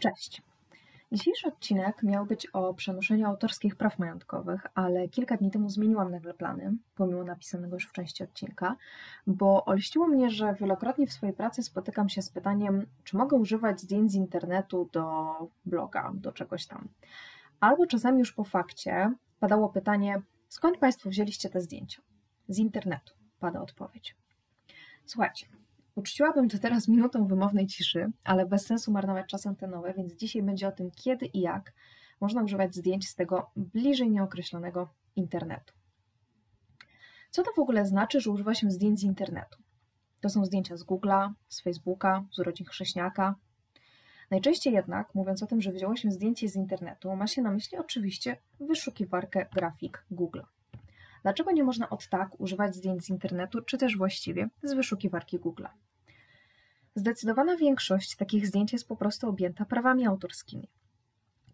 Cześć. Dzisiejszy odcinek miał być o przenoszeniu autorskich praw majątkowych, ale kilka dni temu zmieniłam nagle plany, pomimo napisanego już w części odcinka, bo olściło mnie, że wielokrotnie w swojej pracy spotykam się z pytaniem, czy mogę używać zdjęć z internetu do bloga, do czegoś tam. Albo czasami już po fakcie padało pytanie, skąd Państwo wzięliście te zdjęcia? Z internetu, pada odpowiedź. Słuchajcie, Uczciłabym to teraz minutą wymownej ciszy, ale bez sensu marnować czas antenowy, więc dzisiaj będzie o tym, kiedy i jak można używać zdjęć z tego bliżej nieokreślonego internetu. Co to w ogóle znaczy, że używa się zdjęć z internetu? To są zdjęcia z Google'a, z Facebooka, z urodzin chrześniaka. Najczęściej jednak, mówiąc o tym, że wzięło się zdjęcie z internetu, ma się na myśli oczywiście wyszukiwarkę grafik Google. Dlaczego nie można od tak używać zdjęć z internetu, czy też właściwie z wyszukiwarki Google? Zdecydowana większość takich zdjęć jest po prostu objęta prawami autorskimi.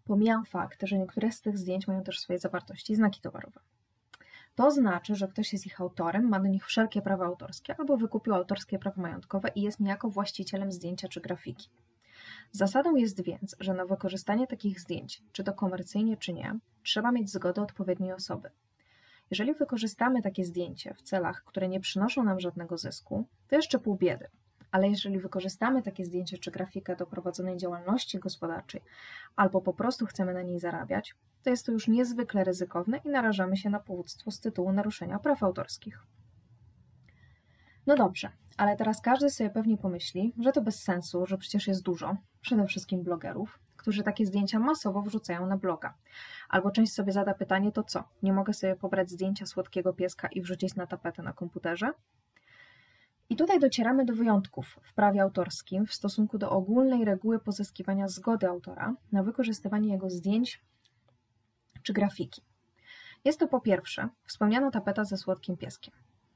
Pomijam fakt, że niektóre z tych zdjęć mają też swoje zawartości i znaki towarowe. To znaczy, że ktoś jest ich autorem, ma do nich wszelkie prawa autorskie albo wykupił autorskie prawa majątkowe i jest niejako właścicielem zdjęcia czy grafiki. Zasadą jest więc, że na wykorzystanie takich zdjęć, czy to komercyjnie, czy nie, trzeba mieć zgodę odpowiedniej osoby. Jeżeli wykorzystamy takie zdjęcie w celach, które nie przynoszą nam żadnego zysku, to jeszcze pół biedy, ale jeżeli wykorzystamy takie zdjęcie czy grafikę do prowadzonej działalności gospodarczej, albo po prostu chcemy na niej zarabiać, to jest to już niezwykle ryzykowne i narażamy się na powództwo z tytułu naruszenia praw autorskich. No dobrze, ale teraz każdy sobie pewnie pomyśli, że to bez sensu, że przecież jest dużo, przede wszystkim blogerów, którzy takie zdjęcia masowo wrzucają na bloga. Albo część sobie zada pytanie, to co? Nie mogę sobie pobrać zdjęcia słodkiego pieska i wrzucić na tapetę na komputerze? I tutaj docieramy do wyjątków w prawie autorskim w stosunku do ogólnej reguły pozyskiwania zgody autora na wykorzystywanie jego zdjęć czy grafiki. Jest to po pierwsze wspomniana tapeta ze słodkim pieskiem.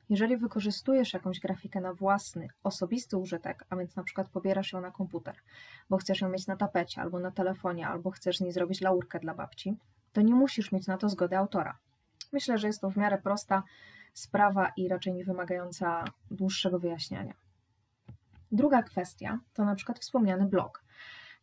Jeżeli wykorzystujesz jakąś grafikę na własny, osobisty użytek, a więc na przykład pobierasz ją na komputer, bo chcesz ją mieć na tapecie albo na telefonie, albo chcesz z niej zrobić laurkę dla babci, to nie musisz mieć na to zgody autora. Myślę, że jest to w miarę prosta sprawa i raczej nie wymagająca dłuższego wyjaśniania. Druga kwestia to na przykład wspomniany blog.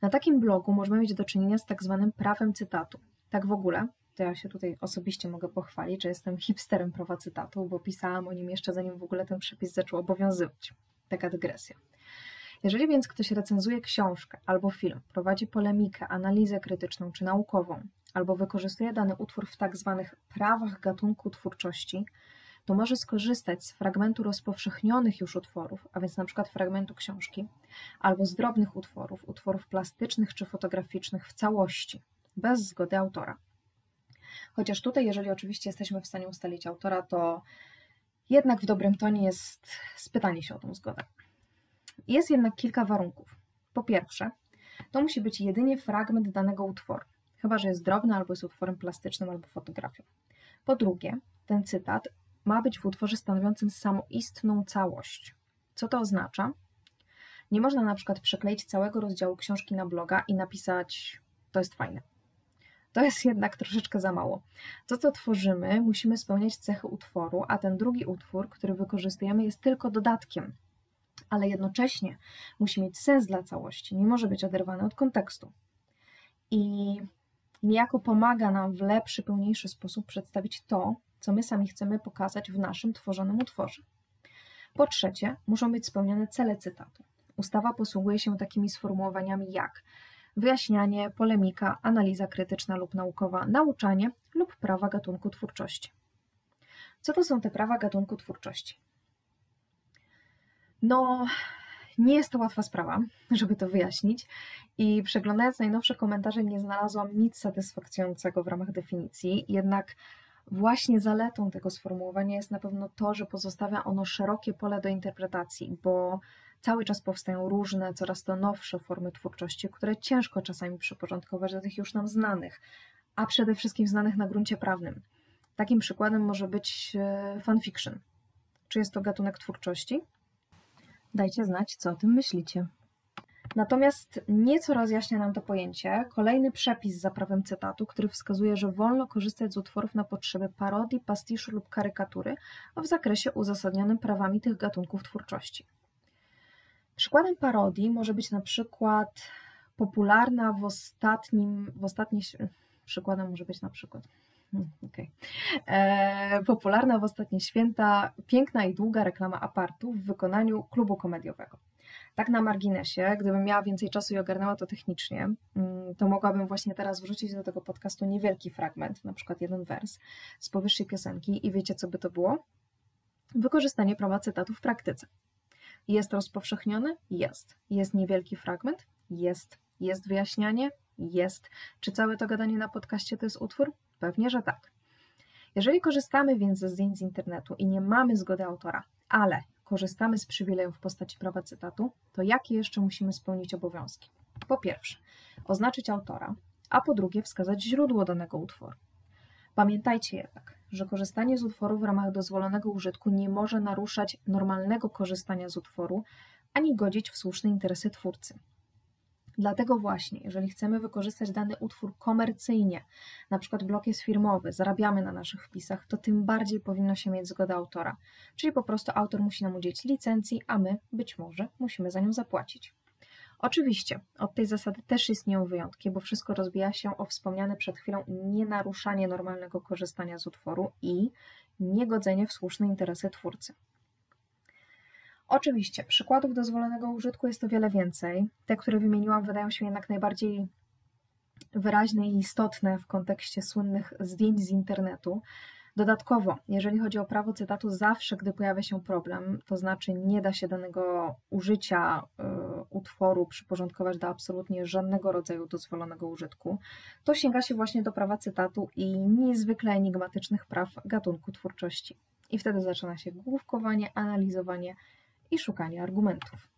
Na takim blogu możemy mieć do czynienia z tak zwanym prawem cytatu. Tak w ogóle, to ja się tutaj osobiście mogę pochwalić, że jestem hipsterem prawa cytatu, bo pisałam o nim jeszcze zanim w ogóle ten przepis zaczął obowiązywać. Taka dygresja. Jeżeli więc ktoś recenzuje książkę albo film, prowadzi polemikę, analizę krytyczną czy naukową, albo wykorzystuje dany utwór w tak zwanych prawach gatunku twórczości, to może skorzystać z fragmentu rozpowszechnionych już utworów, a więc na przykład fragmentu książki, albo z drobnych utworów, utworów plastycznych czy fotograficznych w całości, bez zgody autora. Chociaż tutaj, jeżeli oczywiście jesteśmy w stanie ustalić autora, to jednak w dobrym tonie jest spytanie się o tą zgodę. Jest jednak kilka warunków. Po pierwsze, to musi być jedynie fragment danego utworu, chyba że jest drobny albo jest utworem plastycznym albo fotografią. Po drugie, ten cytat ma być w utworze stanowiącym samoistną całość. Co to oznacza? Nie można na przykład przekleić całego rozdziału książki na bloga i napisać to jest fajne. To jest jednak troszeczkę za mało. To, co tworzymy, musimy spełniać cechy utworu, a ten drugi utwór, który wykorzystujemy, jest tylko dodatkiem, ale jednocześnie musi mieć sens dla całości, nie może być oderwany od kontekstu. I niejako pomaga nam w lepszy, pełniejszy sposób przedstawić to, co my sami chcemy pokazać w naszym tworzonym utworze. Po trzecie, muszą być spełnione cele cytatu. Ustawa posługuje się takimi sformułowaniami jak wyjaśnianie, polemika, analiza krytyczna lub naukowa, nauczanie lub prawa gatunku twórczości. Co to są te prawa gatunku twórczości? No, nie jest to łatwa sprawa, żeby to wyjaśnić, i przeglądając najnowsze komentarze, nie znalazłam nic satysfakcjonującego w ramach definicji, jednak Właśnie zaletą tego sformułowania jest na pewno to, że pozostawia ono szerokie pole do interpretacji, bo cały czas powstają różne, coraz to nowsze formy twórczości, które ciężko czasami przyporządkować do tych już nam znanych, a przede wszystkim znanych na gruncie prawnym. Takim przykładem może być e, fanfiction. Czy jest to gatunek twórczości? Dajcie znać, co o tym myślicie. Natomiast nieco rozjaśnia nam to pojęcie kolejny przepis za prawem cytatu, który wskazuje, że wolno korzystać z utworów na potrzeby parodii, pastiszu lub karykatury w zakresie uzasadnionym prawami tych gatunków twórczości. Przykładem parodii może być na przykład popularna w ostatnim, w ostatniej, przykładem może być na przykład, hmm, okay. e, popularna w ostatnie święta piękna i długa reklama apartu w wykonaniu klubu komediowego. Tak na marginesie, gdybym miała więcej czasu i ogarnęła to technicznie, mm, to mogłabym właśnie teraz wrzucić do tego podcastu niewielki fragment, na przykład jeden wers z powyższej piosenki i wiecie co by to było? Wykorzystanie prawa cytatu w praktyce. Jest rozpowszechniony? Jest. Jest niewielki fragment? Jest. Jest wyjaśnianie? Jest. Czy całe to gadanie na podcaście to jest utwór? Pewnie, że tak. Jeżeli korzystamy więc ze zdjęć z internetu i nie mamy zgody autora, ale korzystamy z przywileju w postaci prawa cytatu, to jakie jeszcze musimy spełnić obowiązki? Po pierwsze, oznaczyć autora, a po drugie wskazać źródło danego utworu. Pamiętajcie jednak, że korzystanie z utworu w ramach dozwolonego użytku nie może naruszać normalnego korzystania z utworu ani godzić w słuszne interesy twórcy. Dlatego właśnie, jeżeli chcemy wykorzystać dany utwór komercyjnie, na przykład blok jest firmowy, zarabiamy na naszych wpisach, to tym bardziej powinno się mieć zgodę autora. Czyli po prostu autor musi nam udzielić licencji, a my być może musimy za nią zapłacić. Oczywiście, od tej zasady też istnieją wyjątki, bo wszystko rozbija się o wspomniane przed chwilą nienaruszanie normalnego korzystania z utworu i niegodzenie w słuszne interesy twórcy. Oczywiście, przykładów dozwolonego użytku jest o wiele więcej. Te, które wymieniłam, wydają się jednak najbardziej wyraźne i istotne w kontekście słynnych zdjęć z internetu. Dodatkowo, jeżeli chodzi o prawo cytatu, zawsze gdy pojawia się problem, to znaczy nie da się danego użycia y, utworu przyporządkować do absolutnie żadnego rodzaju dozwolonego użytku, to sięga się właśnie do prawa cytatu i niezwykle enigmatycznych praw gatunku twórczości. I wtedy zaczyna się główkowanie, analizowanie i szukanie argumentów.